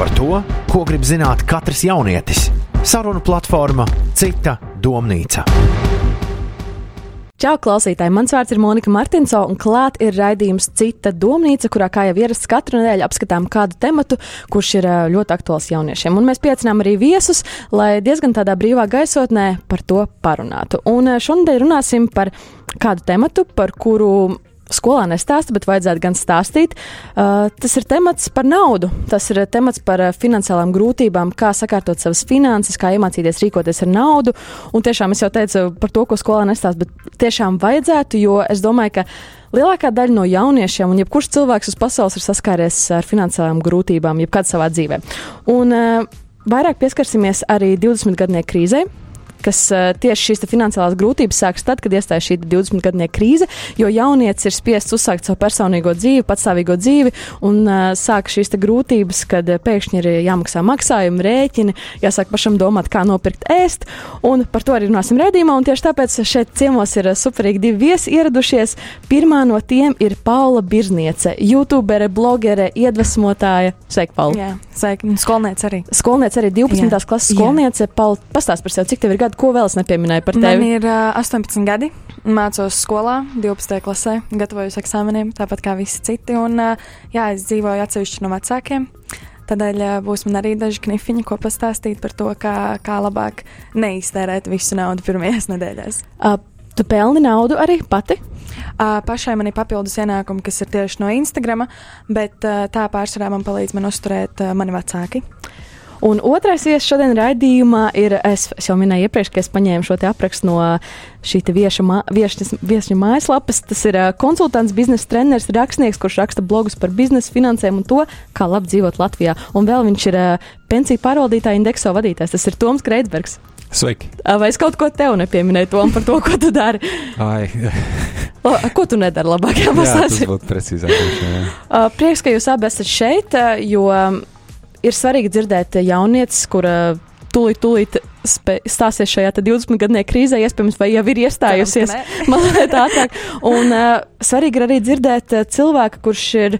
par to, ko grib zināt katrs jaunietis. Sarunu platforma Cita domnīca. Čau, klausītāji! Mans vārds ir Monika Martinso, un klāt ir raidījums Cita domnīca, kurā, kā jau ierasts, katru nedēļu apskatām kādu tematu, kurš ir ļoti aktuāls jauniešiem. Un mēs piecinām arī viesus, lai diezgan tādā brīvā gaisotnē par to parunātu. Un šonadēļ runāsim par kādu tematu, par kuru skolā nestāsta, bet vajadzētu gan stāstīt. Uh, tas ir temats par naudu. Tas ir temats par uh, finansiālām grūtībām, kā sakārtot savas finanses, kā iemācīties rīkoties ar naudu. Un tiešām es jau teicu par to, ko skolā nestāsta, bet tiešām vajadzētu, jo es domāju, ka lielākā daļa no jauniešiem un jebkurš cilvēks uz pasaules ir saskāries ar finansiālām grūtībām, jebkad savā dzīvē. Un uh, vairāk pieskarsimies arī 20 gadnieku krīzei kas uh, tieši šīs finansiālās grūtības sākas tad, kad iestājas šī 20 gadnieka krīze, jo jaunietis ir spiests uzsākt savu personīgo dzīvi, patstāvīgo dzīvi, un uh, sāk šīs grūtības, kad uh, pēkšņi ir jāmaksā maksājumi, rēķini, jāsāk pašam domāt, kā nopirkt ēst, un par to arī runāsim redzījumā, un tieši tāpēc šeit ciemos ir superīgi divi viesi ieradušies. Pirmā no tiem ir Paula Birzniece, youtubere, blogere, iedvesmotāja. Sveika, Paula! Jā, sveika, skolniece arī. Skolniece arī 12. Jā. klases skolniece. Paula, pastāst par sevi, cik tev ir gadi? ko vēl es nepieminēju par tevi? Man ir uh, 18 gadi, mācos skolā, 12. klasē, gatavojos eksāmeniem, tāpat kā visi citi. Un, uh, jā, es dzīvoju atsevišķi no vecākiem. Tādēļ uh, būs man arī daži knifiņi, ko pastāstīt par to, kā, kā labāk neiztērēt visu naudu pirmajās nedēļās. Uh, tu pelni naudu arī pati? Uh, pašai man ir papildus ienākumi, kas ir tieši no Instagram, bet uh, tā pārsvarā man palīdz man uzturēt uh, mani vecāki. Un otrais viesis šodien raidījumā ir, es, es jau minēju iepriekš, ka es paņēmu šo aprakstu no šī vieša, mā, viešņas, viešņa mājaslapas. Tas ir konsultants, biznesa treneris, rakstnieks, kurš raksta blogus par biznesa finansēm un to, kā labi dzīvot Latvijā. Un vēl viņš ir pensiju pārvaldītāja indekso vadītājs. Tas ir Toms Kreitsbergs. Sveiki! Vai es kaut ko tev nepieminēju, Tom, par to, ko tu dari? Ai. o, ko tu nedari labāk? Jā, jā tas būtu precīzāk. Prieks, ka jūs abi esat šeit, jo. Ir svarīgi dzirdēt jaunietis, kura tūlīt, tūlīt stāsies šajā 20 gadnieku krīzē, iespējams, vai jau ir iestājusies mazliet ātrāk. Un uh, svarīgi ir arī dzirdēt uh, cilvēku, kurš ir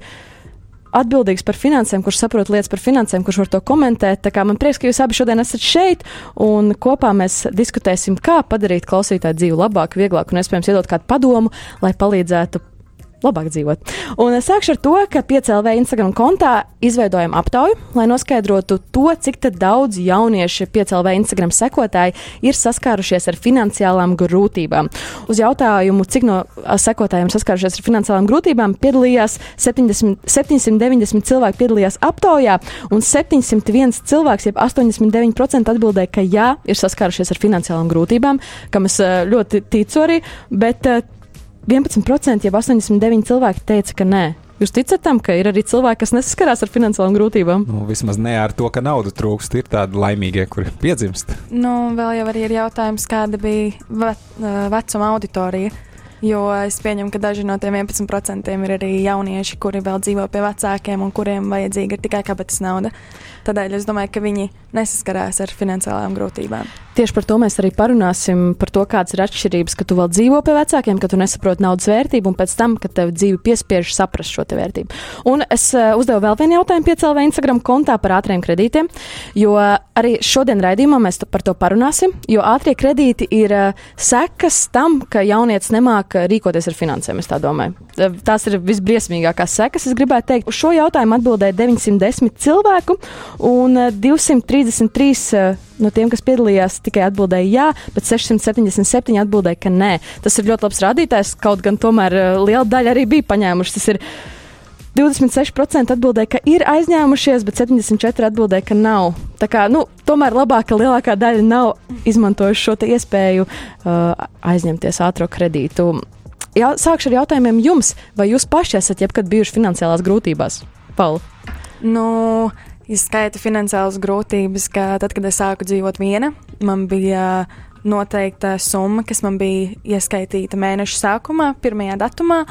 atbildīgs par finansēm, kurš saprot lietas par finansēm, kurš var to komentēt. Tā kā man prieks, ka jūs abi šodien esat šeit, un kopā mēs diskutēsim, kā padarīt klausītāju dzīvi labāku, vieglāku un, iespējams, iedot kādu padomu, lai palīdzētu labāk dzīvot. Un es sākšu ar to, ka piecēlvē Instagram kontā izveidojam aptauju, lai noskaidrotu to, cik daudz jaunieši piecēlvē Instagram sekotāji ir saskārušies ar finansiālām grūtībām. Uz jautājumu, cik no sekotājiem saskārušies ar finansiālām grūtībām, piedalījās 70, 790 cilvēki piedalījās aptaujā, un 701 cilvēks, jeb 89% atbildēja, ka jā, ir saskārušies ar finansiālām grūtībām, kam es ļoti ticu arī, bet 11%, jeb 89 cilvēki teica, ka nē. Jūs ticat tam, ka ir arī cilvēki, kas nesaskarās ar finansiālām grūtībām? Nu, vismaz ne ar to, ka nauda trūkst. Ir tādi laimīgie, kuri piedzimst. Nu, vēl jau ir jautājums, kāda bija ve vecuma auditorija. Jo es pieņemu, ka daži no tiem 11% ir arī jaunieši, kuri vēl dzīvo pie vecākiem un kuriem vajadzīga ir tikai kabatas nauda. Tādēļ es domāju, ka viņi nesaskarās ar finansiālām grūtībām. Tieši par to mēs arī parunāsim, par to, kādas ir atšķirības, ka tu vēl dzīvo pie vecākiem, ka tu nesaproti naudas vērtību, un pēc tam, kad tev dzīve piespiež saprast šo vērtību. Un es uh, uzdevu vēl vienu jautājumu piecēlē Instagram kontā par ātriem kredītiem, jo arī šodien raidījumā mēs par to parunāsim, jo ātrie kredīti ir uh, sekas tam, ka jaunietis nemāk rīkoties ar finansēm, es tā domāju. Tās ir visbriesmīgākās sekas, es gribētu teikt. Uz šo jautājumu atbildēja 910 cilvēku, un 233 uh, no tiem, kas piedalījās, tikai atbildēja jā, bet 677 atbildēja, ka nē. Tas ir ļoti labs rādītājs, kaut gan tomēr liela daļa arī bija paņēmuši. Tas ir 26% atbildēja, ka ir aizņēmušies, bet 74% atbildēja, ka nav. Tā kā, nu, tomēr labāk, ka lielākā daļa nav izmantojuši šo iespēju uh, aizņemties ātrā kredītu. Jā, sākšu ar jautājumiem jums. Vai jūs paši esat jebkad bijuši finansiālās grūtībās? Paula. Nu, izskaita finansiālas grūtības, ka tad, kad es sāku dzīvot viena, man bija noteikta summa, kas man bija ieskaitīta mēneša sākumā, pirmajā datumā.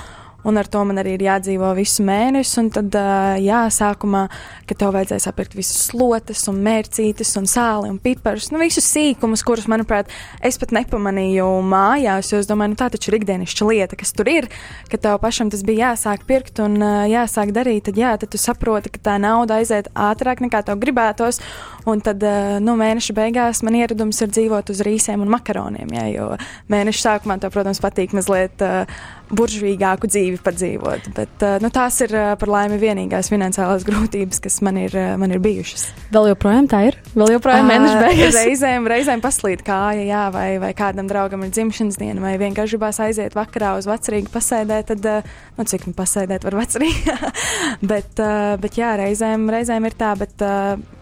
Un ar to man arī ir jādzīvo visu mēnesi. Un tad, jā, sākumā, kad tev vajadzēja sapirkt visus slotes, un mērcītes, un sāli un piparus, nu, visus sīkumus, kurus, manuprāt, es pat nepamanīju mājās, jo es domāju, nu, tā taču ir ikdienišķa lieta, kas tur ir, ka tev pašam tas bija jāsāk pirkt un jāsāk darīt, tad, jā, tad tu saproti, ka tā nauda aiziet ātrāk nekā tev gribētos. Un tad, nu, mēneša beigās man ieradums ir dzīvot uz rīsiem un makaroniem, jā, jo mēneša sākumā tev, protams, patīk mazliet uh, buržvīgāku dzīvi padzīvot. Bet uh, nu, tās ir uh, par laimi vienīgās finansiālās grūtības, kas man ir, uh, man ir bijušas. Vēl joprojām tā ir? Vēl joprojām mēneša beigās? Reizēm, reizēm paslīd kāja, jā, vai, vai kādam draugam ir dzimšanas diena, vai vienkārši gribās aiziet vakarā uz vecrīgu pasēdēt, tad, nu, cik nu pasēdēt var vecrīgā. bet, bet jā, reizēm, reizēm ir tā, bet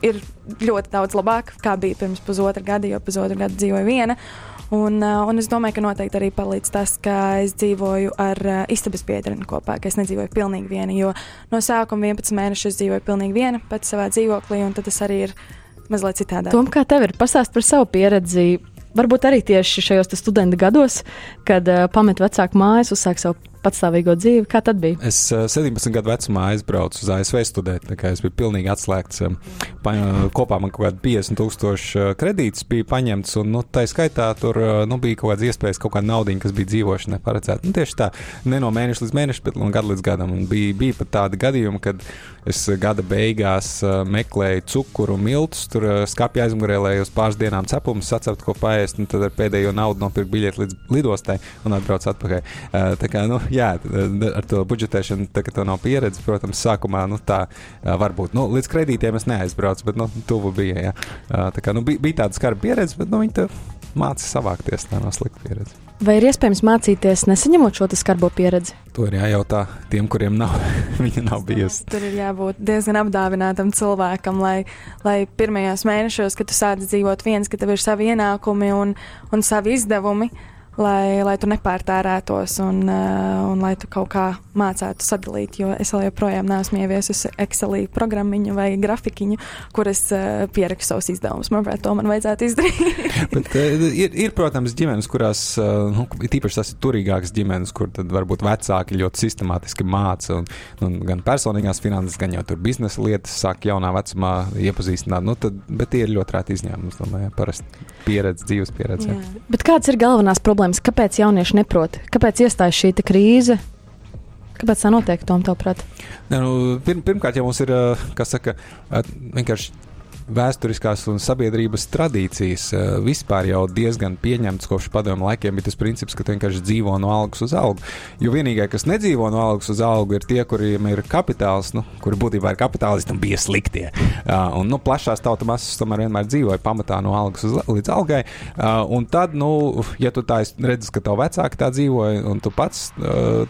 ir ļoti daudz labāk, kā bija pirms pusotra gada, jo pusotru gadu dzīvoju viena. Un, uh, un es domāju, ka noteikti arī palīdz tas, ka es dzīvoju ar uh, istabas biedreni kopā, ka es nedzīvoju pilnīgi viena. Jo no sākuma 11 mēnešus es dzīvoju pilnīgi viena pats savā dzīvoklī, un tas arī ir mazliet citādāk. Tom, kā tev ir pastāst par savu pieredzi? Varbūt arī tieši šajos studenta gados, kad uh, pamet vecāku mājas, uzsāk savu patstāvīgo dzīvi. Kā tad bija? Es uh, 17 gadu vecumā aizbraucu uz ASV studēt. Es biju pilnīgi atslēgts. Pa, kopā man kaut kādi 50 tūkstoši kredītus bija paņemts, un nu, tā skaitā tur nu, bija kaut kādas iespējas, kaut kāda nauda, kas bija dzīvošanai paredzēta. Nu, tieši tā, ne no mēneša līdz mēnešam, bet no gada līdz gadam. Un bija, bija pat tādi gadījumi, kad es gada beigās meklēju cukuru, miltus, tur skāpju aizmugurē, lai uz pāris dienām cepumus saceptu, ko paēst, un tad ar pēdējo naudu nopirkt biļeti līdz lidostai un atbrauc atpakaļ. Tā kā, nu, jā, ar to budžetēšanu, tā kā to nav pieredze, protams, sākumā nu, tā var būt. Nu, līdz kredītiem es neaizbraucu, bet nu, tuvu bija. Jā. Tā kā, nu, bija, bija tāda skarba pieredze, bet nu, viņi mācīja savākties. Tā nav slikta pieredze. Vai ir iespējams mācīties, nesaņemot šo skarbo pieredzi? To ir jājautā tiem, kuriem nav. Viņa nav bijusi. Tur ir jābūt diezgan apdāvinātam cilvēkam, lai, lai pirmajos mēnešos, kad tu sāc dzīvot viens, ka tev ir savi ienākumi un, un savi izdevumi, uh, lai, lai tu nepārtērētos un, uh, un lai tu kaut kā mācētu sadalīt. Jo es vēl joprojām neesmu ieviesusi Excelī programmiņu vai grafikiņu, kur es uh, pierakstu savus izdevumus. Manuprāt, to man vajadzētu izdarīt. Bet, uh, ir, ir, protams, ģimenes, kurās uh, nu, tīpaši tas ir turīgākas ģimenes, kur varbūt vecāki ļoti sistemātiski māca un, un gan personīgās finanses, gan jau tur biznesa lietas sāk jaunā vecumā iepazīstināt. Nu, tad, bet tie ir ļoti rēti izņēmumi, domāju, parasti pieredze, dzīves pieredze. Jā. Bet kādas ir galvenās problēmas? Problēmas, kāpēc jaunieši neprot, kāpēc iestājas šī krīze? Kāpēc tā notiek, Tom, tavuprāt? Ne, nu, pirm, pirmkārt, jau mums ir, kas saka, vienkārši vēsturiskās un sabiedrības tradīcijas uh, vispār jau diezgan pieņemts kopš padomu laikiem, bet tas princips, ka tu vienkārši dzīvo no algas uz algu. Jo vienīgie, kas nedzīvo no algas uz algu, ir tie, kuriem ir kapitāls, nu, kuri būtībā ir kapitālisti un bija sliktie. Uh, un nu, plašās tautas masas tomēr vienmēr dzīvoja pamatā no algas uz, līdz algai. Uh, un tad, nu, ja tu tā redzi, ka tavu vecāki tā dzīvoja, un tu pats uh,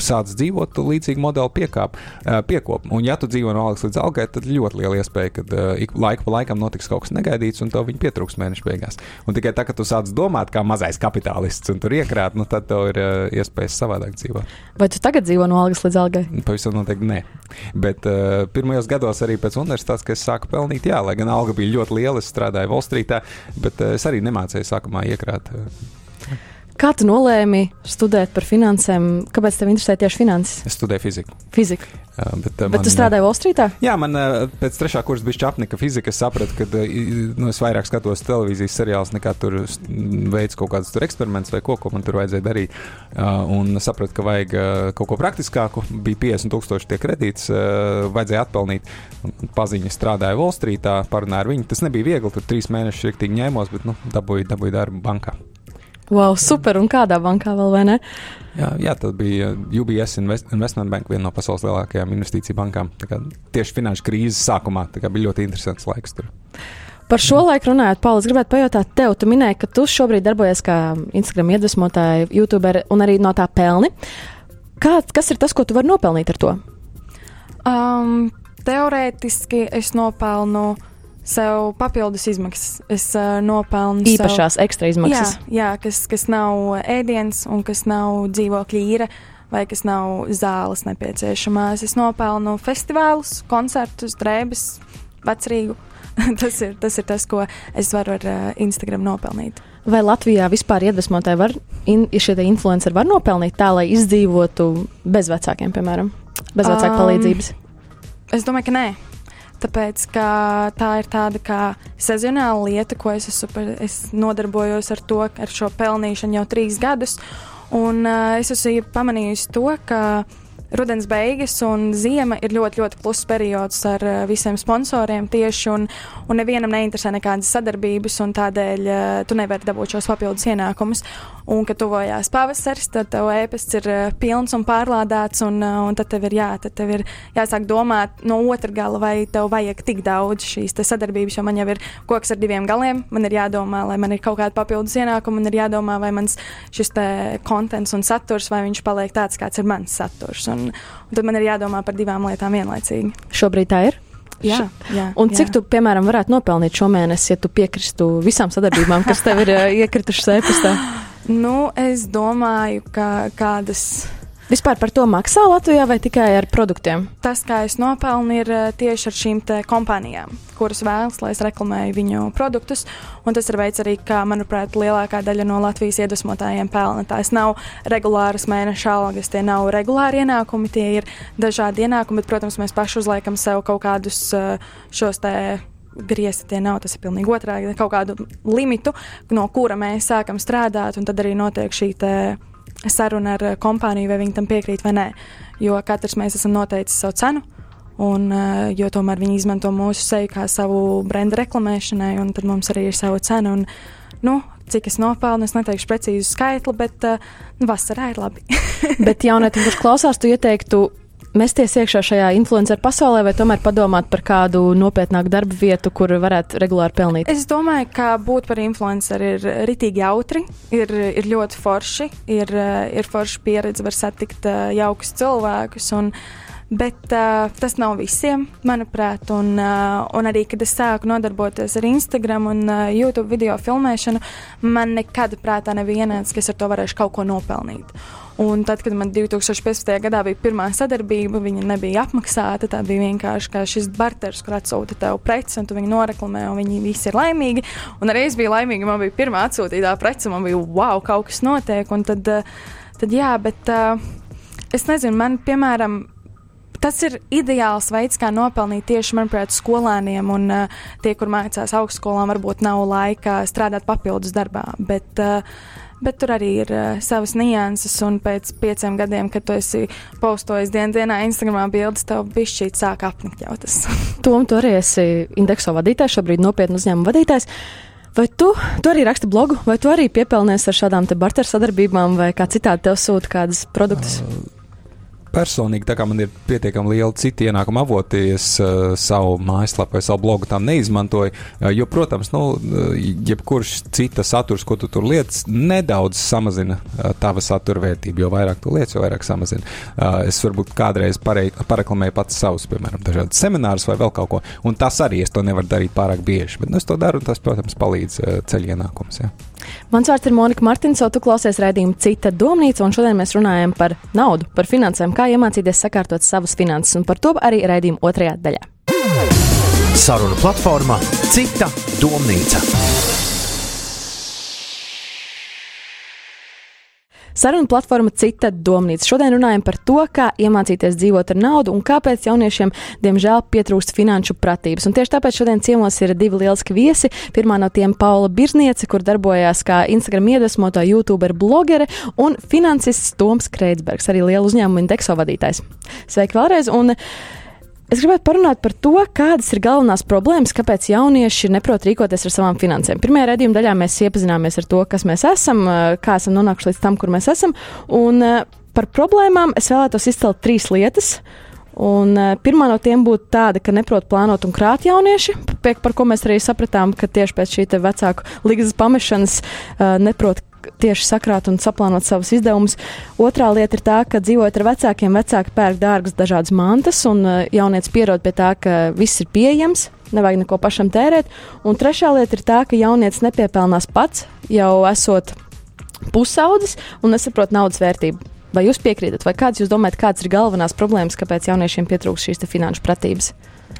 sāc dzīvot, tu līdzīgu modeli piekāp, uh, piekop. Un ja tu dzīvo no algas līdz algai, tad ļoti liela iespēja, ka uh, ik laiku pa laikam notiks kaut kas negaidīts, un to viņi pietrūks mēneša beigās. Un tikai tad, kad tu sāc domāt kā mazais kapitalists un tur iekrāt, nu, tad tev ir uh, iespējas savādāk dzīvot. Vai tu tagad dzīvo no algas līdz algai? Pavisam noteikti nē. Bet uh, pirmajos gados arī pēc universitātes, kad es sāku pelnīt, jā, lai gan alga bija ļoti liela, es strādāju Wallstreetā, bet uh, es arī nemācēju sākumā iekrāt. Uh, Kā tu nolēmi studēt par finansēm? Kāpēc tev interesē tieši finanses? Es studēju fiziku. Fiziku. Jā, bet, bet man, tu strādāji Wallstreetā? Jā, man pēc trešā kursa bija čapnika fizika. Es sapratu, ka nu, es vairāk skatos televīzijas seriālus, nekā tur veids kaut kādus eksperimentus vai ko, ko man tur vajadzēja darīt. Un sapratu, ka vajag kaut ko praktiskāku. Bija 50 tūkstoši tie kredīts, vajadzēja atpelnīt. Paziņa strādāja Wallstreetā, parunāja ar viņu. Tas nebija viegli, tur trīs mēnešus rīktīgi ņēmos, bet nu, dabūju, dabūju darbu bankā. Wow, super! Un kādā bankā vēl vai ne? Jā, jā tad bija UBS Invest Investment Bank, viena no pasaules lielākajām investīciju bankām. Tieši finanšu krīzes sākumā bija ļoti interesants laiks tur. Par šo laiku runājot, Pauls, gribētu pajautāt tev, tu minēji, ka tu šobrīd darbojies kā Instagram iedvesmotāja, YouTuber un arī no tā pelni. Kā, kas ir tas, ko tu vari nopelnīt ar to? Um, teorētiski es nopelnu sev papildus izmaksas. Es uh, nopelnu īpašās sev, ekstra izmaksas. Jā, jā kas, kas nav ēdiens un kas nav dzīvokļa īra. Vai kas nav zāles nepieciešamās. Es nopelnu festivālus, koncertus, drēbes, vecrīgu. tas, ir, tas ir tas, ko es varu ar uh, Instagram nopelnīt. Vai Latvijā vispār iedvesmotāji var, in, šie influenceri var nopelnīt tā, lai izdzīvotu bez vecākiem, piemēram, bez vecāku um, palīdzības? Es domāju, ka nē. Tāpēc tā ir tāda kā sezonāla lieta, ko es, esmu, es nodarbojos ar to, ar šo pelnīšanu jau trīs gadus. Un uh, es esmu pamanījusi to, ka rudens beigas un ziema ir ļoti, ļoti kluss periods ar uh, visiem sponsoriem tieši, un, un nevienam neinteresē nekādas sadarbības, un tādēļ uh, tu nevari dabūt šos papildus ienākumus. Un, kad tuvojās pavasaris, tad tev ēpasts ir uh, pilns un pārlādēts, un, uh, un tad tev ir, jā, tad tev ir jāsāk domāt no otra gala, vai tev vajag tik daudz šīs sadarbības, jo man jau ir koks ar diviem galiem, man ir jādomā, lai man ir kaut kāda papildus ienākuma, man ir jādomā, vai mans šis te kontents un saturs, vai viņš paliek tāds, kāds ir mans saturs. Un, un tad man ir jādomā par divām lietām vienlaicīgi. Šobrīd tā ir. Jā, jā, un cik jā. tu, piemēram, varētu nopelnīt šomēnes, ja tu piekristu visām sadarbībām, kas tev ir iekritušas e-pastā? Nu, es domāju, ka kādas Vispār par to maksā Latvijā vai tikai ar produktiem? Tas, kā es nopelnu, ir eh, tieši ar šīm kompānijām, kuras vēlas, lai es reklamēju viņu produktus. Un tas ir veids arī, kā, manuprāt, lielākā daļa no Latvijas iedvesmotājiem pelna. Tās nav regulāras mēneša algas, tie nav regulāri ienākumi, tie ir dažādi ienākumi, bet, protams, mēs paši uzliekam sev kaut kādus eh, šos te griezti tie nav. Tas ir pilnīgi otrādi, kaut kādu limitu, no kura mēs sākam strādāt, un tad arī notiek šī saruna ar eh, kompāniju, vai viņi tam piekrīt vai nē. Jo katrs mēs esam noteicis savu cenu. Un, uh, jo tomēr viņi izmanto mūsu seju kā savu brendu reklamēšanai, un tad mums arī ir sava cena. Un, nu, cik es nopelnu, es neteikšu precīzu skaitli, bet nu, vasarā ir labi. bet jaunietim, kurš klausās, tu ieteiktu mesties iekšā šajā influenceru pasaulē, vai tomēr padomāt par kādu nopietnāku darba vietu, kur varētu regulāri pelnīt? Es domāju, ka būt par influenceru ir ritīgi jautri, ir, ir ļoti forši, ir, ir forši pieredze, var satikt jaukus cilvēkus. Un, Bet uh, tas nav visiem, manuprāt. Un, uh, un arī, kad es sāku nodarboties ar Instagram un uh, YouTube video filmēšanu, man nekad prātā nebija ienācis, ka es ar to varēšu kaut ko nopelnīt. Un tad, kad man 2015. gadā bija pirmā sadarbība, viņa nebija apmaksāta. Tā bija vienkārši kā šis barteris, kur atsūta tev preci, un tu viņu noreklamē, un viņi visi ir laimīgi. Un arī es biju laimīga, man bija pirmā atsūtītā prece, man bija wow, kaut kas notiek. Un tad, tad jā, bet es nezinu, man piemēram. Tas ir ideāls veids, kā nopelnīt tieši, manuprāt, skolēniem. Un uh, tie, kur mācās augstskolā, varbūt nav laika strādāt papildus darbā. Bet, uh, bet tur arī ir uh, savas nianses. Un pēc pieciem gadiem, kad tu esi postojis dienas dienā Instagramā bildes, tev bišķīt sāk apnikt jau tas. Tom, tu arī esi indekso vadītājs, šobrīd nopietnu uzņēmumu vadītājs. Vai tu, tu arī raksti blogu, vai tu arī piepelnies ar šādām barteru sadarbībām, vai kā citādi tev sūta kādas produktus? Uh personīgi, tā kā man ir pietiekami liela cita ienākuma avoti, es uh, savu mājaslapu vai savu blogu tam neizmantoju. Uh, jo, protams, nu, uh, jebkurš cita saturs, ko tu tur lietas, nedaudz samazina uh, tava satura vērtību. Jo vairāk tu lietas, jo vairāk samazina. Uh, es varbūt kādreiz parei, pareklamēju pats savus, piemēram, dažādus seminārus vai vēl kaut ko. Un tas arī es to nevaru darīt pārāk bieži. Bet nu, es to daru, un tas, protams, palīdz uh, ceļu ienākums. Ja. Mans vārds ir Monika Martinsona, tu klausies raidījumu Cita domnīca, un šodien mēs runājam par naudu, par finansēm, kā iemācīties sakārtot savus finanses, un par to arī raidījuma otrajā daļā. Saruna platformā Cita domnīca. Saruna platforma Cita domnīca. Šodien runājam par to, kā iemācīties dzīvot ar naudu un kāpēc jauniešiem, diemžēl, pietrūkst finanšu pratības. Un tieši tāpēc šodien ciemos ir divi lieliski viesi. Pirmā no tiem Paula Birzniece, kur darbojās kā Instagram iedvesmotā YouTuber blogere, un finansists Toms Kreitsbergs, arī liela uzņēmuma indekso vadītājs. Sveiki vēlreiz! Un, Es gribētu parunāt par to, kādas ir galvenās problēmas, kāpēc jaunieši neprot rīkoties ar savām finansēm. Pirmajā redzējuma daļā mēs iepazināmies ar to, kas mēs esam, kā esam nonākuši līdz tam, kur mēs esam. Un par problēmām es vēlētos izcelt trīs lietas. Un, uh, pirmā no tiem būtu tāda, ka neprot plānot un krāt jaunieši, par ko mēs arī sapratām, ka tieši pēc šī vecāku līgas pamešanas uh, neprot tieši sakrāt un saplānot savus izdevumus. Otrā lieta ir tā, ka dzīvojot ar vecākiem, vecāki pērk dārgas dažādas mantas, un uh, jaunieci pierod pie tā, ka viss ir pieejams, nevajag neko pašam tērēt. Un trešā lieta ir tā, ka jaunieci nepiepelnās pats, jau esot pusaudzis un nesaprot naudas vērtību. Vai jūs piekrītat, vai kāds jūs domājat, kādas ir galvenās problēmas, kāpēc jauniešiem pietrūkst šīs finanšu pratības?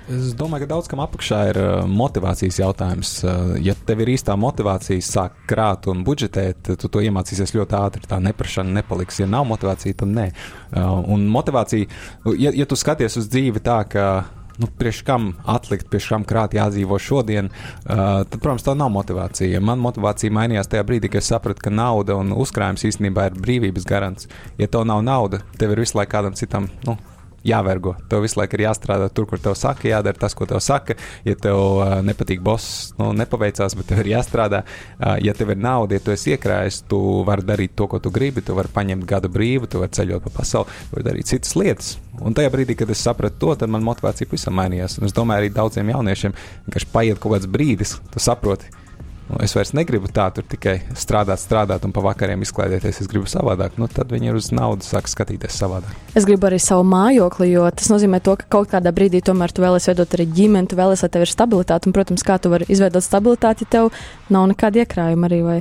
Es domāju, ka daudz kam apakšā ir uh, motivācijas jautājums. Uh, ja tev ir īstā motivācija sākt krāt un budžetēt, tu to iemācīsies ļoti ātri. Tā neprašana nepaliks. Ja nav motivācija, tad nē. Un motivācija, ja, ja tu skaties uz dzīvi tā, ka nu, priekš kam atlikt, priekš kam krāt jādzīvo šodien, uh, tad, protams, tā nav motivācija. Man motivācija mainījās tajā brīdī, kad es sapratu, ka nauda un uzkrājums īstenībā ir brīvības garants. Ja tev nav nauda, tev ir visu laiku kādam citam. Nu, jāvergo. Tev visu laiku ir jāstrādā tur, kur tev saka, jādara tas, ko tev saka. Ja tev uh, nepatīk boss, nu, nepaveicās, bet tev ir jāstrādā. Uh, ja tev ir nauda, ja tu esi iekrājis, tu vari darīt to, ko tu gribi. Tu vari paņemt gadu brīvu, tu vari ceļot pa pasauli, tu vari darīt citas lietas. Un tajā brīdī, kad es sapratu to, tad man motivācija pavisam mainījās. Un es domāju, arī daudziem jauniešiem vienkārši paiet kaut kāds brīdis, tu saproti nu, es vairs negribu tā, tur tikai strādāt, strādāt un pa vakariem izklaidēties. Es gribu savādāk. Nu, tad viņi ir uz naudu sāk skatīties savādāk. Es gribu arī savu mājokli, jo tas nozīmē to, ka kaut kādā brīdī tomēr tu vēlēsies veidot arī ģimeni, tu vēlēsies, lai tev ir stabilitāte. Un, protams, kā tu vari izveidot stabilitāti, ja tev nav nekāda iekrājuma arī. Vai.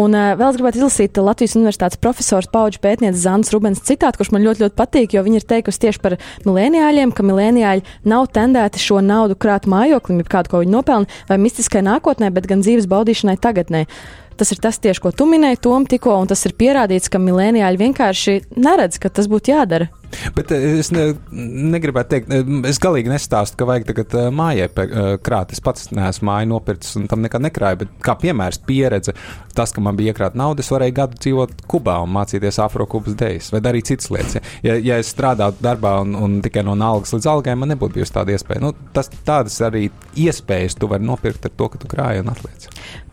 Un uh, vēl es gribētu izlasīt Latvijas Universitātes profesors Pauģa pētnieces Zāns Rubens citātu, kurš man ļoti, ļoti patīk, jo viņi ir teikusi tieši par milēniāļiem, ka milēniāļi nav tendēti šo naudu krāt mājoklim, ja kādu, ko viņi nopelna, vai mistiskai nākotnē, bet gan dzīves baudīšanai tagadnē. Tas ir tas tieši, ko tu minēji, Tom, tikko, un tas ir pierādīts, ka milēniāļi vienkārši neredz, ka tas būtu jādara. Bet eh, es ne, negribētu teikt, eh, es galīgi nestāstu, ka vajag tagad eh, mājai krāt. Es pats neesmu māju nopircis un tam nekad nekrāju, bet kā piemērs pieredze, tas, ka man bija iekrāta nauda, es varēju gadu dzīvot Kubā un mācīties afrokubas dejas vai darīt citas lietas. Ja, ja es strādātu darbā un, un tikai no algas līdz algai, man nebūtu bijusi tāda iespēja. Nu, tas, tādas arī iespējas tu vari nopirkt ar to, ka tu krāji un atliec.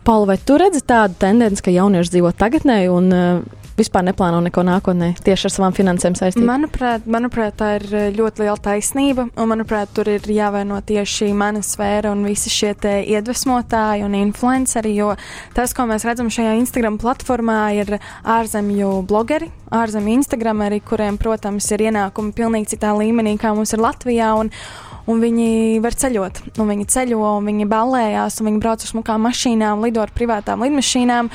Paula, vai tu redzi tādu tendenci, ka jaunieši dzīvo tagadnē un uh, vispār neplāno neko nākotnē tieši ar savām finansēm saistīt? Manuprāt, manuprāt, tā ir eh, ļoti liela taisnība, un manuprāt, tur ir jāvaino tieši mana sfēra un visi šie iedvesmotāji un influenceri, jo tas, ko mēs redzam šajā Instagram platformā, ir ārzemju blogeri, ārzemju Instagrameri, kuriem, protams, ir ienākumi pilnīgi citā līmenī, kā mums ir Latvijā. Un, un viņi var ceļot. Un viņi ceļo, un viņi ballējās, un viņi brauc uz smukām mašīnām, lido ar privātām lidmašīnām.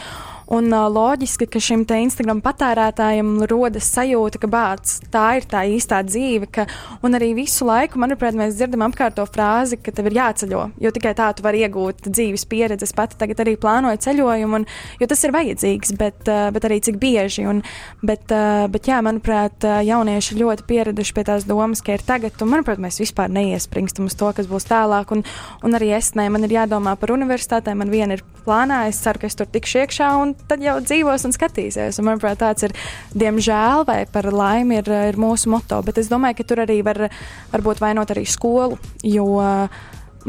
Un uh, loģiski, ka šim Instagram patērētājam rodas sajūta, ka bāc, tā ir tā īstā dzīve. Ka, un arī visu laiku, manuprāt, mēs dzirdam apkārto frāzi, ka tev ir jāceļo, jo tikai tā tu vari iegūt dzīves pieredzi. Es pati tagad arī plānoju ceļojumu, un, jo tas ir vajadzīgs, bet, uh, bet arī cik bieži. Un, bet, uh, bet, jā, manuprāt, jaunieši ļoti pieraduši pie tās domas, ka ir tagad, un, manuprāt, mēs vispār neiespringstam uz to, kas būs tālāk. Un, un arī es ne, man ir jādomā par universitātēm, man viena ir plānā, es ceru, ka es tur tikšu iekšā. Un, tad jau dzīvos un skatīsies. Un, manuprāt, tāds ir, diemžēl, vai par laimi, ir, ir mūsu moto. Bet es domāju, ka tur arī var varbūt vainot arī skolu, jo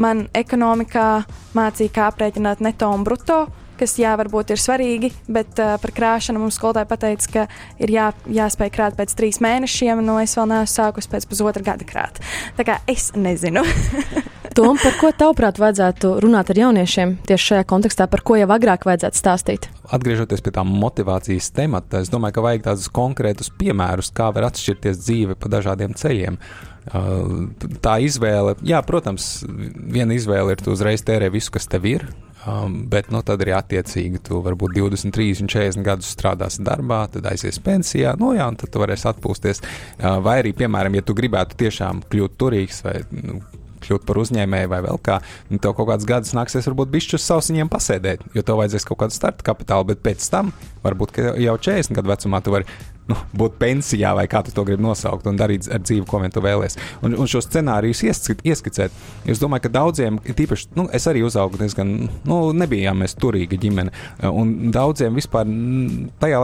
man ekonomikā mācīja, kā aprēķināt neto un bruto kas jā, varbūt ir svarīgi, bet uh, par krāšanu mums skolotāji pateica, ka ir jā, jāspēj krāt pēc trīs mēnešiem, no es vēl neesmu sākus pēc pusotra gada krāt. Tā kā es nezinu. Tom, par ko tavuprāt vajadzētu runāt ar jauniešiem tieši šajā kontekstā, par ko jau agrāk vajadzētu stāstīt? Atgriežoties pie tā motivācijas temata, es domāju, ka vajag tādus konkrētus piemērus, kā var atšķirties dzīve pa dažādiem ceļiem. Uh, tā izvēle, jā, protams, viena izvēle ir tu uzreiz tērē visu, kas tev ir, Um, bet nu, tad arī attiecīgi tu varbūt 20, 30, 40 gadus strādāsi darbā, tad aizies pensijā, nu jā, un tad tu varēsi atpūsties. Uh, vai arī, piemēram, ja tu gribētu tiešām kļūt turīgs vai nu, kļūt par uzņēmēju vai vēl kā, nu, tev kaut kāds gadus nāksies varbūt bišķus sausiņiem pasēdēt, jo tev vajadzēs kaut kādu starta kapitālu, bet pēc tam varbūt jau 40 gadu vecumā tu vari nu, būt pensijā, vai kā tu to gribi nosaukt, un darīt ar dzīvi, ko vien tu vēlēsies. Un, un šo scenāriju ieskicēt, es domāju, ka daudziem, tīpaši, nu, es arī uzaugu diezgan, nu, nebijām mēs turīga ģimene, un daudziem vispār tajā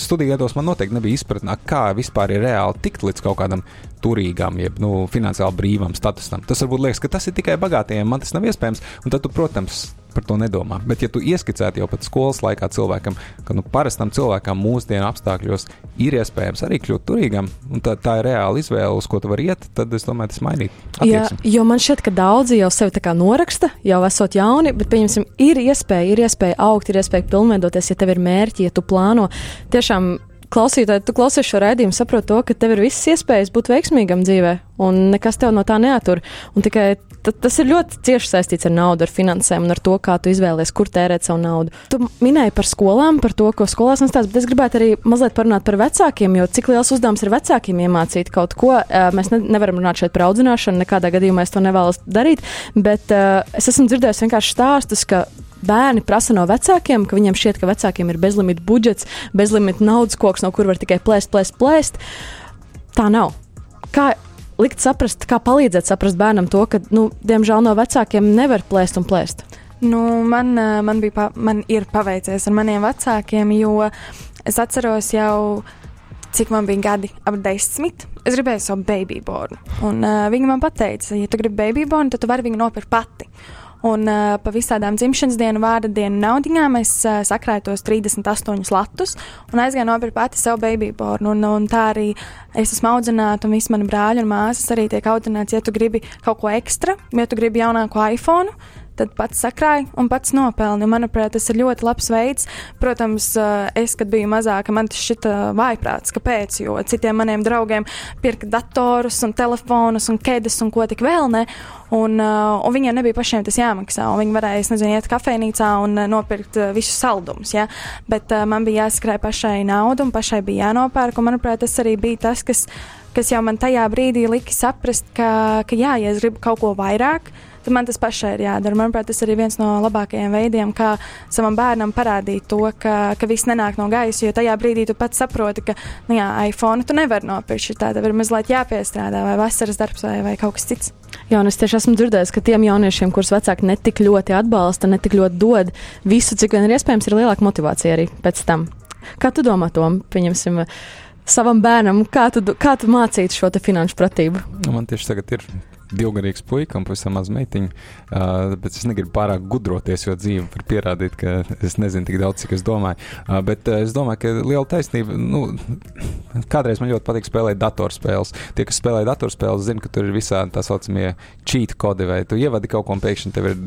studiju gados man noteikti nebija izpratnē, kā vispār ir reāli tikt līdz kaut kādam turīgam, jeb nu, finansiāli brīvam statusam. Tas varbūt liekas, ka tas ir tikai bagātiem, man tas nav iespējams, un tad tu, protams, par to nedomā. Bet, ja tu ieskicētu jau pat skolas laikā cilvēkam, ka nu, parastam cilvēkam mūsdienu apstākļos ir iespējams arī kļūt turīgam, un tā, tā ir reāla izvēle, uz ko tu vari iet, tad es domāju, tas mainītu. Jā, jo man šķiet, ka daudzi jau sevi tā kā noraksta, jau esot jauni, bet, pieņemsim, ir iespēja, ir iespēja augt, ir iespēja pilnveidoties, ja tev ir mērķi, ja tu plāno tiešām klausītāji, tu klausies šo raidījumu, saproti to, ka tev ir visas iespējas būt veiksmīgam dzīvē, un nekas tev no tā neatur. Un tikai tas ir ļoti cieši saistīts ar naudu, ar finansēm un ar to, kā tu izvēlējies, kur tērēt savu naudu. Tu minēji par skolām, par to, ko skolās nestāst, bet es gribētu arī mazliet parunāt par vecākiem, jo cik liels uzdevums ir vecākiem iemācīt kaut ko. Mēs ne, nevaram runāt šeit par audzināšanu, nekādā gadījumā es to nevēlos darīt, bet uh, es esmu dzirdējis vienkārši stāstus, ka bērni prasa no vecākiem, ka viņiem šķiet, ka vecākiem ir bezlimita budžets, bezlimita naudas koks, no kur var tikai plēst, plēst, plēst. Tā nav. Kā likt saprast, kā palīdzēt saprast bērnam to, ka, nu, diemžēl no vecākiem nevar plēst un plēst? Nu, man, man, bija, man ir paveicies ar maniem vecākiem, jo es atceros jau cik man bija gadi, ap desmit. Es gribēju savu baby bornu. Un uh, viņa man teica, ja tu gribi baby bornu, tad tu vari viņu nopirkt pati. Un uh, pa visādām dzimšanas dienu, vārda dienu naudiņām es uh, sakrāju tos 38 latus un aizgāju nopirkt pati savu baby bornu. Un, un tā arī es esmu audzināta, un visi mani brāļi un māsas arī tiek audzināts, ja tu gribi kaut ko ekstra, ja tu gribi jaunāko iPhone tad pats sakrāja un pats nopelna. Manuprāt, tas ir ļoti labs veids. Protams, eh, es, kad biju mazāka, man tas šķita vājprāts. Kāpēc? Jo citiem maniem draugiem pirka datorus un telefonus un ķēdes un ko tik vēl ne. Un, uh, un viņiem nebija pašiem tas jāmaksā. Viņi varēja, nezinu, iet kafejnīcā un uh, nopirkt visus saldumus. Ja? Bet man bija jāskrāj pašai naudu un pašai bija jānopērk. Un, manuprāt, tas arī bija tas, kas, kas jau man tajā brīdī lika saprast, ka, ka jā, ja es gribu kaut ko vairāk, uh, tad man tas pašai ir jādara. Manuprāt, tas ir viens no labākajiem veidiem, kā savam bērnam parādīt to, ka, ka viss nenāk no gaisa. Jo tajā brīdī tu pats saproti, ka nu jā, iPhone tu nevari nopirkt. Tā tev ir mazliet jāpiestrādā, vai vasaras darbs, vai, vai kaut kas cits. Jā, un es tieši esmu dzirdējis, ka tiem jauniešiem, kurus vecāki netik ļoti atbalsta, netik ļoti dod visu, cik vien ir iespējams, ir lielāka motivācija arī pēc tam. Kā tu domā, Tom? Pieņemsim, savam bērnam, kā tu, kā tu mācītu šo finanšu pratību? Man tieši tagad ir divgadīgs puika un pavisam maz meitiņa. Uh, bet es negribu pārāk gudroties, jo dzīve var pierādīt, ka es nezinu tik daudz, cik es domāju. Uh, bet uh, es domāju, ka liela taisnība. Nu, kādreiz man ļoti patīk spēlēt datorspēles. Tie, kas spēlē datorspēles, zina, ka tur ir visādi tā saucamie cheat kodi, vai tu ievadi kaut ko un pēkšņi tev ir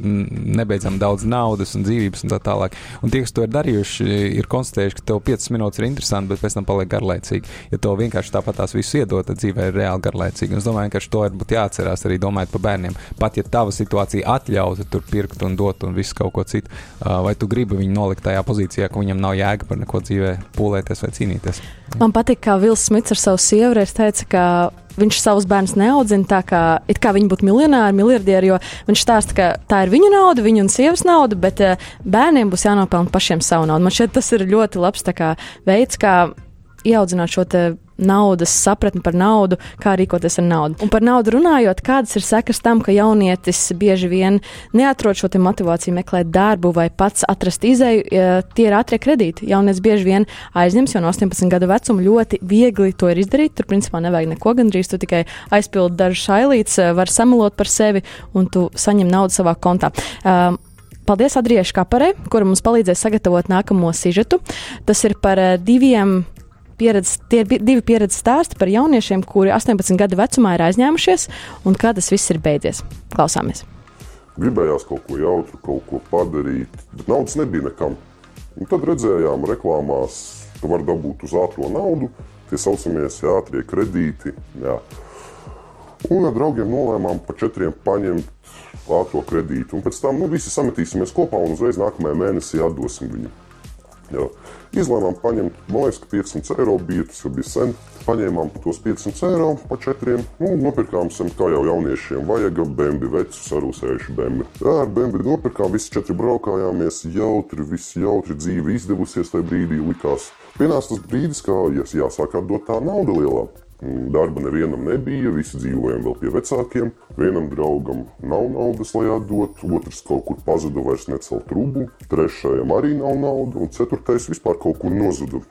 nebeidzami daudz naudas un dzīvības un tā tālāk. Un tie, kas to ir darījuši, ir konstatējuši, ka tev 5 minūtes ir interesanti, bet pēc tam paliek garlaicīgi. Ja to vienkārši tāpat tās visu iedot, tad dzīvē ir reāli garlaicīgi. Un es domāju, ka to ir jāatcerās arī domājot par bērniem. Pat ja tava situācija atļautu tur pirkt un dot un visu kaut ko citu, vai tu gribi viņu nolikt tajā pozīcijā, ka viņam nav jēga par neko dzīvē pūlēties vai cīnīties. Man patīk, kā Vils Smits ar savu sievu reiz teica, ka viņš savus bērnus neaudzina tā, kā, kā viņi būtu miljonāri, miljardieri, jo viņš stāsta, ka tā ir viņu nauda, viņa un sievas nauda, bet bērniem būs jānopelna pašiem savu naudu. Man šķiet, tas ir ļoti labs kā, veids, kā ieaudzināt šo naudas sapratni par naudu, kā rīkoties ar naudu. Un par naudu runājot, kādas ir sekas tam, ka jaunietis bieži vien neatrod šo motivāciju meklēt darbu vai pats atrast izēju, tie ir ātrie kredīti. Jaunietis bieži vien aizņems jau no 18 gadu vecuma ļoti viegli to ir izdarīt. Tur principā nevajag neko gandrīz, tu tikai aizpildi dažus šailītes, var samalot par sevi un tu saņem naudu savā kontā. Um, Paldies Adriešu Kaparē, kura mums palīdzēs sagatavot nākamo sižetu. Tas ir par diviem pieredze, tie ir divi pieredzes stāsti par jauniešiem, kuri 18 gadu vecumā ir aizņēmušies un kā tas viss ir beidzies. Klausāmies! Gribējās kaut ko jautru, kaut ko padarīt, bet naudas nebija nekam. Un tad redzējām, reklāmās, ka var dabūt uz ātrā naudu, tie saucamie ātrie kredīti. Jā. Un ar draugiem nolēmām pa četriem paņemt ātrā kredītu. Un pēc tam nu, visi sametīsimies kopā un uzreiz nākamajā mēnesī atdosim viņu. Jā. Izlēmām paņemt, man liekas, ka 500 eiro bija, tas jau bija sen. Paņēmām tos 500 eiro pa četriem un nopirkām sem, kā jau jauniešiem vajag, bembi, vecus sarūsējuši bembi. Jā, ar bembi nopirkām, visi četri braukājāmies, jautri, viss jautri dzīve izdevusies tajā brīdī likās. Pienāca tas brīdis, kā jāsāk atdot tā nauda lielā. Darba nevienam nebija, visi dzīvojam vēl pie vecākiem. Vienam draugam nav naudas, lai atdot, otrs kaut kur pazuda, vairs necēl trubu, trešajam arī nav naudas, un ceturtais vispār kaut kur nozuda.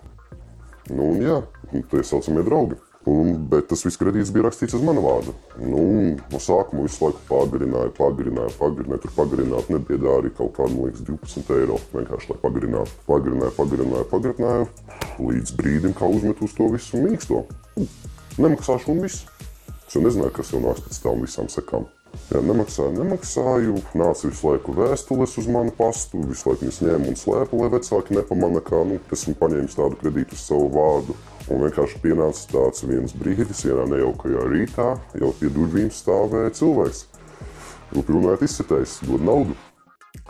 Nu, un jā, tie saucamie draugi. Un, bet tas viss kredīts bija rakstīts uz manu vārdu. Nu, no sākuma visu laiku pagarināja, pagarināja, pagarināja. Tur pagarināt nebija arī kaut kāda, man liekas, 12 eiro. Vienkārši lai pagarinātu. Pagarināja, pagarināja, pagarināja. Līdz brīdim, kā uzmet uz to visu mīksto nemaksāšu un viss. Es jau nezināju, kas jau nāks pēc tam visām sekām. Jā, nemaksāju, nemaksāju. Nāca visu laiku vēstules uz manu pastu, visu laiku viņas ņēma un slēpa, lai vecāki nepamana, kā nu, esmu paņēmis tādu kredītu uz savu vārdu. Un vienkārši pienāca tāds viens brīdis, vienā nejaukajā rītā, jau pie durvīm stāvēja cilvēks. Vilku runājot, izsitējis, dod naudu.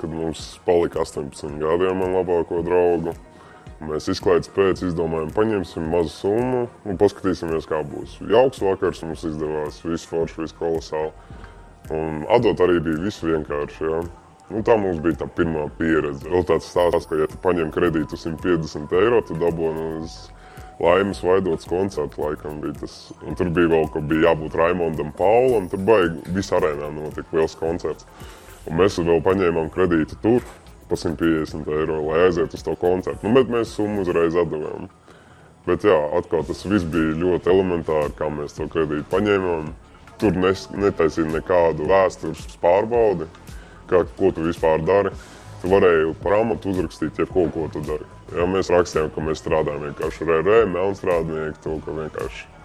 Kad mums palika 18 gadi, man labāko draugu, mēs izklaides pēc izdomājām, paņemsim mazu summu un paskatīsimies, kā būs. Jauks vakars mums izdevās, viss forši, viss kolosāli. Un atdot arī bija viss vienkārši. Ja. Nu, tā mums bija tā pirmā pieredze. Vēl tāds stāsts, ka, ja tu paņem kredītu 150 eiro, tad dabūji uz laimes vaidots koncerts. Laikam, bija tas. Un tur bija vēl, ka bija jābūt Raimondam Paulam. Tur baigi visā arēnā notika liels koncerts. Un mēs vēl paņēmām kredītu tur par 150 eiro, lai aizietu uz to koncertu. Nu, bet mēs summu uzreiz atdevām. Bet jā, atkal tas viss bija ļoti elementāri, kā mēs to kredītu paņēmām. Tur nes, netaisīja nekādu vēstures pārbaudi, kā, ko tu vispār dari. Tu varēji par amatu uzrakstīt, ja ko, ko tu dari. Ja mēs rakstījām, ka mēs strādājam vienkārši ar RE, melnstrādnieku, to, ka vienkārši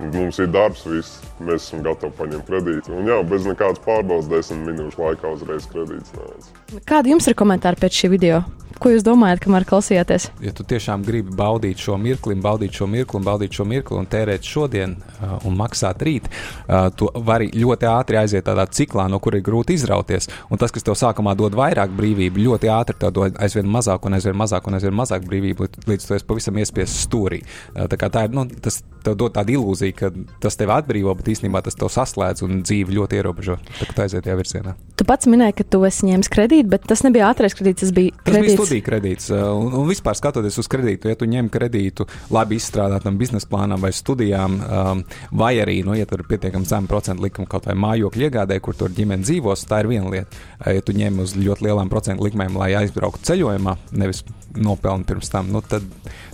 mums ir darbs, viss, mēs esam gatavi paņemt kredītu. Un jā, bez nekādas pārbaudas, desmit minūšu laikā uzreiz kredīts nāca. Kādi jums ir komentāri pēc šī video? Ko jūs domājat, kamēr klausījāties? Ja tu tiešām gribi baudīt šo mirkli, baudīt šo mirkli, baudīt šo mirkli un tērēt šodien uh, un maksāt rīt, uh, tu vari ļoti ātri aiziet tādā ciklā, no kura ir grūti izrauties. Un tas, kas tev sākumā dod vairāk brīvību, ļoti ātri tev dod aizvien mazāk un aizvien mazāk un aizvien mazāk brīvību, līdz tu esi pavisam iespiests stūrī. Uh, tā, tā ir, nu, tas tev dod tādu ilūziju, ka tas tev atbrīvo, bet īstenībā tas tev saslēdz un dzīvi ļoti ierobežo. Tā kā aiziet tajā virzienā. Tu pats minēji, ka tu esi ņēmis kredītu, bet tas nebija ātrais kredīts, tas bija Tas bija kredīts. studiju kredīts. uh, Un, un vispār skatoties uz kredītu, ja tu ņem kredītu labi izstrādātam biznesa plānam vai studijām, um, vai arī, nu, ja tur ir pietiekami zema procentu likuma kaut vai mājokļu iegādē, kur tur ģimene dzīvos, tā ir viena lieta. Uh, Ja tu ņem uz ļoti lielām procentu likmēm, lai aizbrauktu ceļojumā, nevis nopelni pirms tam, nu, tad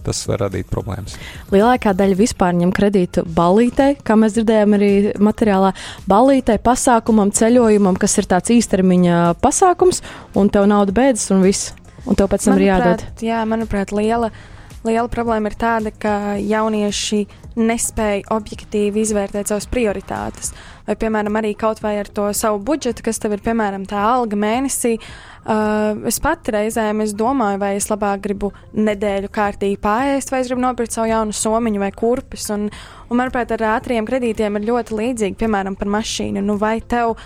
tas var radīt problēmas. Lielākā daļa vispār ņem kredītu balītei, kā mēs dzirdējām arī materiālā, balītei, pasākumam, ceļojumam, kas ir tāds īstermiņa pasākums, un tev nauda beidzas un viss. Un tev pēc tam ir jādod. Manuprāt, jā, manuprāt, liela, liela problēma ir tāda, ka jaunieši nespēja objektīvi izvērtēt savas prioritātes. Vai, piemēram, arī kaut vai ar to savu budžetu, kas tev ir, piemēram, tā alga mēnesī. Uh, es pati reizēm es domāju, vai es labāk gribu nedēļu kārtīgi pāriest, vai es gribu nopirkt savu jaunu somiņu vai kurpes. Un, un manuprāt, ar ātriem kredītiem ir ļoti līdzīgi, piemēram, par mašīnu. Nu, vai tev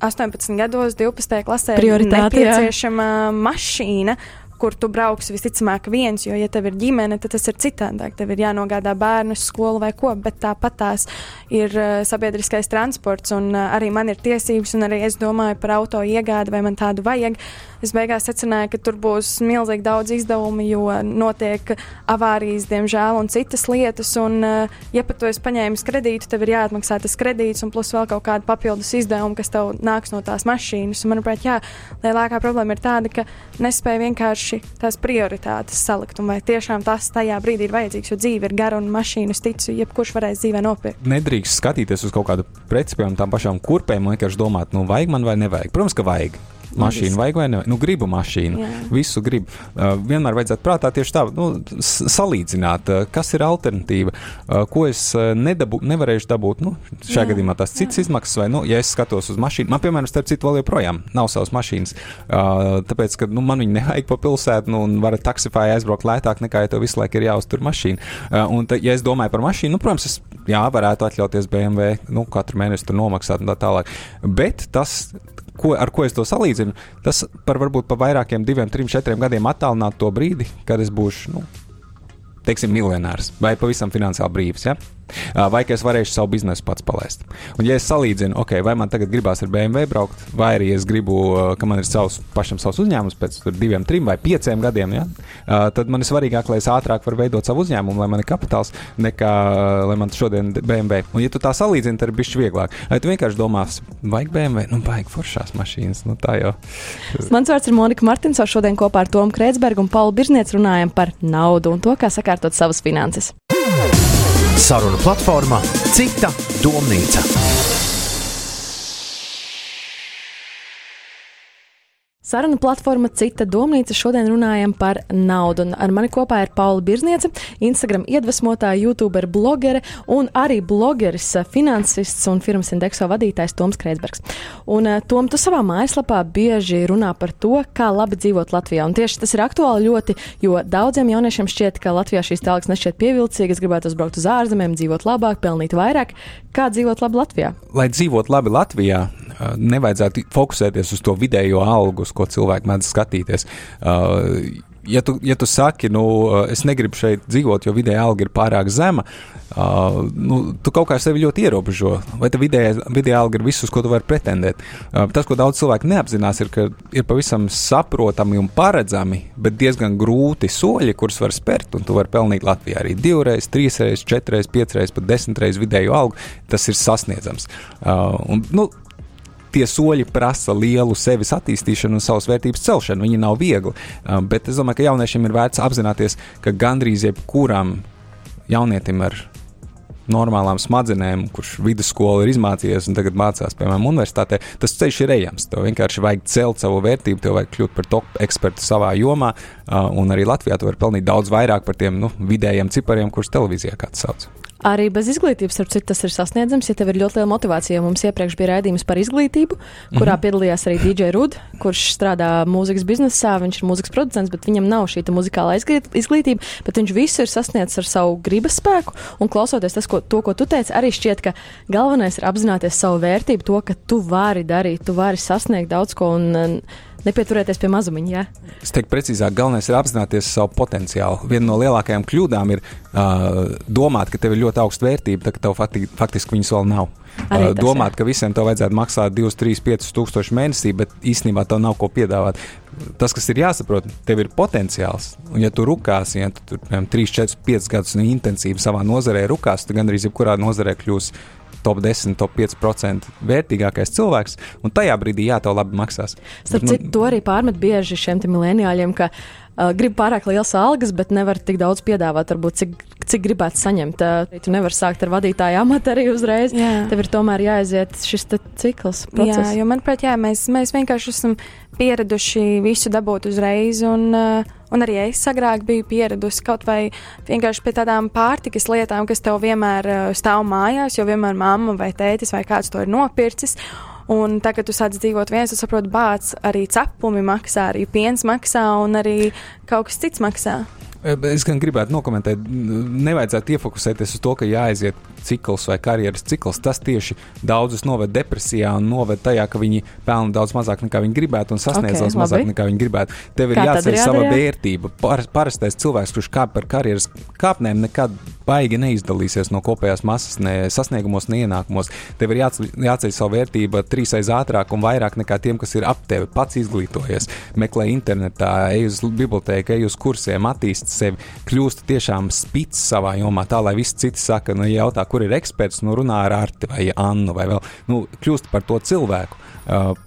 18 gados, 12. klasē, ir Prioritāte, jā. nepieciešama mašīna, kur tu brauksi visticamāk viens, jo, ja tev ir ģimene, tad tas ir citādāk. Tev ir jānogādā bērnu skolu vai ko, bet tāpat tās ir uh, sabiedriskais transports, un uh, arī man ir tiesības, un arī es domāju par auto iegādi, vai man tādu vajag. Es beigās secināju, ka tur būs milzīgi daudz izdevumu, jo notiek avārijas, diemžēl, un citas lietas. Un, uh, ja pat tu esi paņēmis kredītu, tev ir jāatmaksā tas kredīts, un plus vēl kaut kāda papildus izdevuma, kas tev nāks no tās mašīnas. Un, manuprāt, jā, lielākā problēma ir tāda, ka nespēja vienkārši tās prioritātes salikt. Un vai tiešām tas tajā brīdī ir vajadzīgs, jo dzīve ir gara un mašīnu, ticu, jebkurš varēs dzīvē nopirkt. Nedrīkst skatīties uz kaut kādu preci, piemēram, tām pašām kurpēm, un vienkārši domāt, nu, vajag man vai nevajag. Protams, ka vajag. Mašīnu vajag vai ne? Nu, gribu mašīnu. Jā. Visu gribu. Uh, vienmēr vajadzētu prātā tieši tā, nu, salīdzināt, uh, kas ir alternatīva, uh, ko es uh, nedabu, nevarēšu dabūt. Nu, šajā Jā. gadījumā tās citas izmaksas, vai, nu, ja es skatos uz mašīnu, man, piemēram, starp citu, vēl joprojām nav savas mašīnas. Uh, tāpēc, ka nu, man viņa nevajag pa pilsētu, nu, un var taksifāji aizbraukt lētāk nekā, ja tev visu laiku ir jāuztur mašīna. Uh, un, ta, ja es domāju par mašīnu, nu, protams, es jā, varētu atļauties BMW, nu, katru mēnesi tur nomaksāt un tā tālāk. Bet tas, ko, ar ko es to salīdzinu, tas par varbūt pa vairākiem, diviem, trim, četriem gadiem attālināt to brīdi, kad es būšu, nu, teiksim, miljonārs vai pavisam finansiāli brīvs. Ja? Vai ka es varēšu savu biznesu pats palaist. Un, ja es salīdzinu, okay, vai man tagad gribās ar BMW braukt, vai arī es gribu, ka man ir savs, pašam savs uzņēmums pēc diviem, trim vai pieciem gadiem, ja? Tad man ir svarīgāk, lai es ātrāk varu veidot savu uzņēmumu, lai man ir kapitāls, nekā lai man šodien ir BMW. Un, ja tu tā salīdzini, tad ir bijis vieglāk. Vai tu vienkārši domās, vajag BMW, nu, vajag foršās mašīnas, nu, tā jau. Mans vārds ir Monika Martinsons. Šodien kopā ar Tomu Kreitsbergu un Paulu Birznieci runājam par naudu un to, kā sakārtot savas finanses. Saruna platformā Cita domnīca. Saruna platforma Cita domnīca šodien runājam par naudu. Un ar mani kopā ir Paula Birzniece, Instagram iedvesmotāja, youtuber, blogere un arī blogeris, finansists un firmas indekso vadītājs Toms Kreitsbergs. Un, Tom, tu savā mājaslapā bieži runā par to, kā labi dzīvot Latvijā. Un tieši tas ir aktuāli ļoti, jo daudziem jauniešiem šķiet, ka Latvijā šīs telpas nešķiet pievilcīgas, gribētu uzbraukt uz ārzemēm, dzīvot labāk, pelnīt vairāk. Kā dzīvot labi Latvijā? Lai dzīvot labi Latvijā, nevajadzētu fokusēties uz to vidējo algu, ko cilvēki mēdz skatīties. Uh, ja tu, ja tu saki, nu, es negribu šeit dzīvot, jo vidēja alga ir pārāk zema, uh, nu, tu kaut kā sevi ļoti ierobežo. Vai tā vidēja, vidēja alga ir viss, uz ko tu vari pretendēt? Uh, tas, ko daudz cilvēku neapzinās, ir, ka ir pavisam saprotami un paredzami, bet diezgan grūti soļi, kurus var spērt, un tu vari pelnīt Latvijā arī divreiz, trīsreiz, četreiz, piecreiz, pat desmitreiz vidēju algu. Tas ir sasniedzams. Uh, un, nu, tie soļi prasa lielu sevis attīstīšanu un savas vērtības celšanu. Viņi nav viegli. Um, bet es domāju, ka jauniešiem ir vērts apzināties, ka gandrīz jebkuram jaunietim ar normālām smadzenēm, kurš vidusskolu ir izmācījies un tagad mācās, piemēram, universitātē, tas ceļš ir ejams. Tev vienkārši vajag celt savu vērtību, tev vajag kļūt par top ekspertu savā jomā, uh, un arī Latvijā tu vari pelnīt daudz vairāk par tiem nu, vidējiem cipariem, kurus televīzijā kāds sauc. Arī bez izglītības, starp citu, tas ir sasniedzams. Ja tev ir ļoti liela motivācija, mums iepriekš bija raidījums par izglītību, kurā mm -hmm. piedalījās arī DJ Rud, kurš strādā mūzikas biznesā, viņš ir mūzikas producents, bet viņam nav šī muzikālā izglītība, bet viņš visu ir sasniedzis ar savu gribas spēku. Un klausoties tas, ko, to, ko tu teici, arī šķiet, ka galvenais ir apzināties savu vērtību, to, ka tu vari darīt, tu vari sasniegt daudz ko. Un, nepieturēties pie mazumiņa. Ja? Es teiktu, precīzāk, galvenais ir apzināties savu potenciālu. Viena no lielākajām kļūdām ir uh, domāt, ka tev ir ļoti augsta vērtība, tad tev fakti, faktiski viņas vēl nav. Arī tas, domāt, jā. ka visiem tev vajadzētu maksāt 2, 3, 5 tūkstoši mēnesī, bet īstenībā tev nav ko piedāvāt. Tas, kas ir jāsaprot, tev ir potenciāls. Un, ja tu rūkāsi, ja tu tur 3, 4, 5 gadus intensīvi savā nozarē rūkās, tad gandrīz jebkurā nozarē kļūsi top 10, top 5% vērtīgākais cilvēks, un tajā brīdī jā, tev labi maksās. Starp citu, nu, to arī pārmet bieži šiem mileniāļiem, ka uh, grib pārāk liels algas, bet nevar tik daudz piedāvāt, varbūt cik, cik gribētu saņemt. Uh, tu nevari sākt ar vadītāju amatu arī uzreiz. Jā. Tev ir tomēr jāaiziet šis cikls. Process. Jā, jo manuprāt, jā, mēs, mēs vienkārši esam pieraduši visu dabūt uzreiz. Un, uh, Un arī es agrāk biju pieradusi kaut vai vienkārši pie tādām pārtikas lietām, kas tev vienmēr stāv mājās, jo vienmēr mamma vai tētis vai kāds to ir nopircis. Un tagad, kad tu sāc dzīvot viens, tu saproti, bācis arī cepumi maksā, arī piens maksā un arī kaut kas cits maksā. Es gan gribētu nokomentēt, nevajadzētu iefokusēties uz to, ka jāaiziet cikls vai karjeras cikls. Tas tieši daudzus noved depresijā un noved tajā, ka viņi pelna daudz mazāk nekā viņi gribētu un sasniedz okay, daudz labi. mazāk nekā viņi gribētu. Tev ir jāceļ sava vērtība. Par, parastais cilvēks, kurš kāp par karjeras kāpnēm, nekad baigi neizdalīsies no kopējās masas, ne sasniegumos, ne ienākumos. Tev ir jāceļ, jāceļ savu vērtību trīsreiz ātrāk un vairāk nekā tiem, kas ir ap tevi. Pats izglītojies, meklē internetā, ej uz bibliotēku, ej uz kursiem, attīst sevi, kļūst tiešām spits savā jomā, tā lai visi citi saka, nu, jautā, kur ir eksperts, nu, runā ar Arti vai Annu vai vēl, nu, kļūst par to cilvēku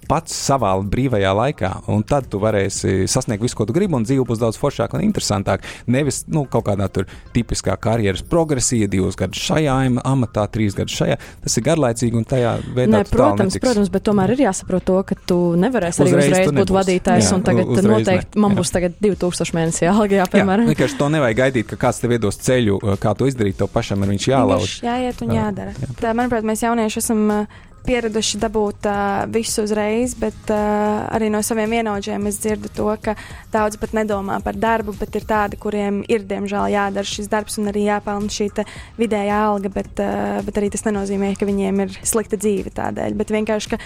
pats savā brīvajā laikā, un tad tu varēsi sasniegt visu, ko tu gribi, un dzīve būs daudz foršāka un interesantāka. Nevis nu, kaut kādā tur tipiskā karjeras progresija, divus gadus šajā amatā, trīs gadus šajā. Tas ir garlaicīgi un tajā veidā. Ne, protams, protams, bet tomēr ir jāsaprot to, ka tu nevarēsi arī uzreiz, uzreiz būt vadītājs, jā, un tagad noteikti ne. man būs tagad 2000 mēnesī alga. Jā, vienkārši to nevajag gaidīt, ka kāds tev iedos ceļu, kā to izdarīt, to pašam ir viņš jālauž. Jāiet un jādara. Jā. Tā, manuprāt, mēs jaunieši esam pieraduši dabūt uh, visu uzreiz, bet uh, arī no saviem vienaudžiem es dzirdu to, ka daudzi pat nedomā par darbu, bet ir tādi, kuriem ir diemžēl jādara šis darbs un arī jāpelna šī vidējā alga, bet, uh, bet arī tas nenozīmē, ka viņiem ir slikta dzīve tādēļ. Bet vienkārši, ka,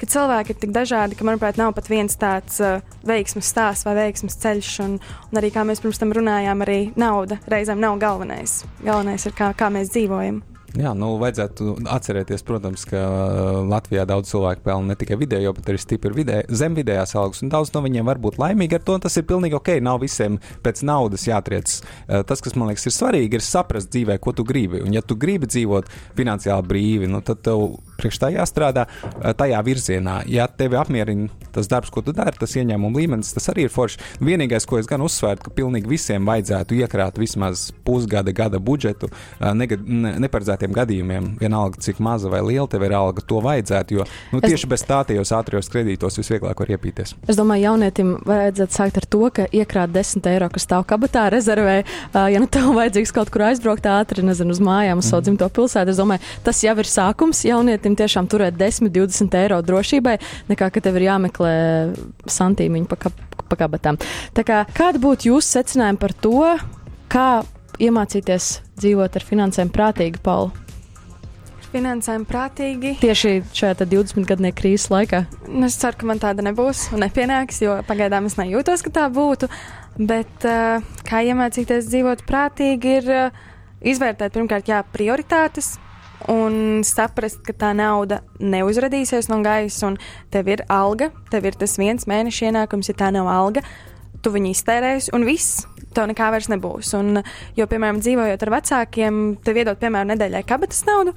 ka cilvēki ir tik dažādi, ka manuprāt, nav pat viens tāds uh, veiksmes stāsts vai veiksmes ceļš, un, un arī kā mēs pirms tam runājām, arī nauda reizēm nav galvenais. Galvenais ir kā, kā mēs dzīvojam. Jā, nu, vajadzētu atcerēties, protams, ka uh, Latvijā daudz cilvēku pelna ne tikai vidējo, bet arī stipri vidē, zem vidējās algas, daudz no viņiem var būt laimīgi ar to, un tas ir pilnīgi ok. Nav visiem pēc naudas jātriec. Uh, tas, kas man liekas, ir svarīgi, ir saprast dzīvē, ko tu gribi. Un, ja tu gribi dzīvot finansiāli brīvi, nu, tad tev priekš tā jāstrādā uh, tajā virzienā. Ja tevi apmierina tas darbs, ko tu dari, tas ieņēmuma līmenis, tas arī ir forši. Vienīgais, ko es gan uzsvērtu, ka pilnīgi visiem vajadzētu iekrāt vismaz pusgada, gada budžetu, negad, ne, neparedzēt tiem gadījumiem, vienalga cik maza vai liela tev ir alga, to vajadzētu. Jo nu, tieši es... bez tā tajos ātrijos kredītos visvieglāk var iepīties. Es domāju, jaunietim vajadzētu sākt ar to, ka iekrāt 10 eiro, kas stāv kabatā, rezervē. Ja nu tev vajadzīgs kaut kur aizbraukt ātri, nezinu, uz mājām, uz mm. savu dzimto pilsētu, es domāju, tas jau ir sākums jaunietim tiešām turēt 10, 20 eiro drošībai, nekā ka tev ir jāmeklē santīmiņu pa, pa kabatām. Tā kā, kāda būtu jūsu secinājuma par to, kā iemācīties dzīvot ar finansēm prātīgi, Paula? Finansēm prātīgi. Tieši šajā 20 gadu krīzes laikā. Nu, es ceru, ka man tāda nebūs un nepienāks, jo pagaidām es nejūtos, ka tā būtu. Bet uh, kā iemācīties dzīvot prātīgi, ir uh, izvērtēt pirmkārt jā, prioritātes, un saprast, ka tā nauda neuzradīsies no gaisa, un tev ir alga, tev ir tas viens mēneša ienākums, ja tā nav alga, tu viņu iztērēsi, un viss tev nekā vairs nebūs. Un, jo, piemēram, dzīvojot ar vecākiem, tev iedod, piemēram, nedēļai kabatas naudu.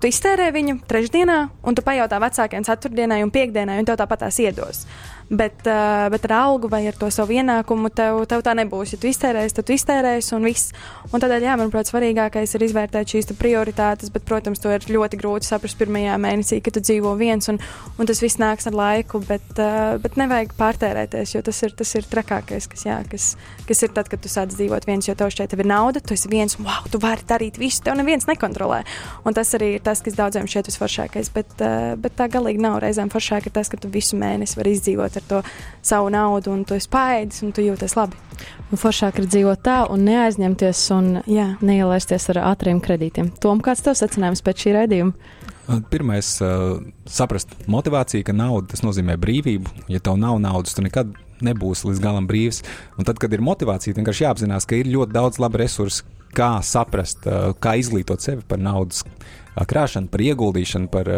Tu iztērē viņu trešdienā, un tu pajautā vecākiem ceturtdienai un piekdienai, un tev tāpat tās iedos. Bet, uh, bet ar algu vai ar to savu ienākumu tev, tev tā nebūs. Ja tu iztērēsi, tad tu iztērēsi un viss. Un tādēļ, jā, manuprāt, svarīgākais ir izvērtēt šīs prioritātes, bet, protams, to ir ļoti grūti saprast pirmajā mēnesī, kad tu dzīvo viens, un, un tas viss nāks ar laiku. Bet, uh, bet nevajag pārtērēties, jo tas ir, tas ir trakākais, kas, jā, kas, kas ir tad, kad tu sāc dzīvot viens, jo tev tev ir nauda, tu esi viens, wow, tu vari darīt visu, tev neviens nekontrolē. Un tas arī ir tas, kas daudziem šķiet visforšākais. Bet, uh, bet tā galīgi nav reizēm foršāk, tas, ka tu visu mēnesi vari izdzīvot ar to savu naudu, un tu esi paēdis, un tu jūties labi. Un foršāk ir dzīvot tā, un neaizņemties, un Jā. neielaisties ar ātriem kredītiem. Tom, kāds tev secinājums pēc šī raidījuma? Pirmais, uh, saprast motivāciju, ka nauda tas nozīmē brīvību. Ja tev nav naudas, tu nekad nebūsi līdz galam brīvs. Un tad, kad ir motivācija, vienkārši jāapzinās, ka ir ļoti daudz labu resursu, kā saprast, uh, kā izglītot sevi par naudas krāšanu, par ieguldīšanu, par,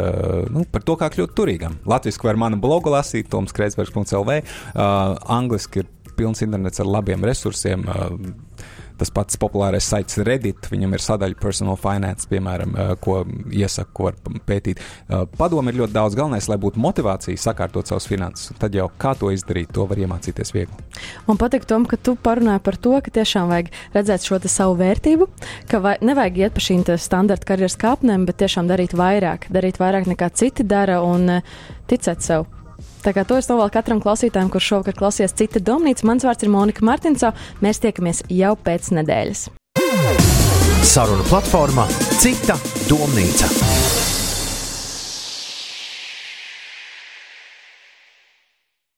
nu, par to, kā kļūt turīgam. Latvijas var manu blogu lasīt, Toms Kreisbergs.lv. Uh, angliski ir pilns internets ar labiem resursiem. Uh, Tas pats populārais saits Reddit, viņam ir sadaļa personal finance, piemēram, ko iesaku, ko var pētīt. Padomu ir ļoti daudz. Galvenais, lai būtu motivācija sakārtot savus finanses. Tad jau kā to izdarīt, to var iemācīties viegli. Man patīk, Tom, ka tu parunāji par to, ka tiešām vajag redzēt šo savu vērtību, ka vai, nevajag iet pa šīm standarta karjeras kāpnēm, bet tiešām darīt vairāk, darīt vairāk nekā citi dara un ticēt sev. Tā kā to es novēlu katram klausītājam, kurš šovakar klausījās cita domnīca. Mans vārds ir Monika Martinso. Mēs tiekamies jau pēc nedēļas. Saruna platformā Cita domnīca.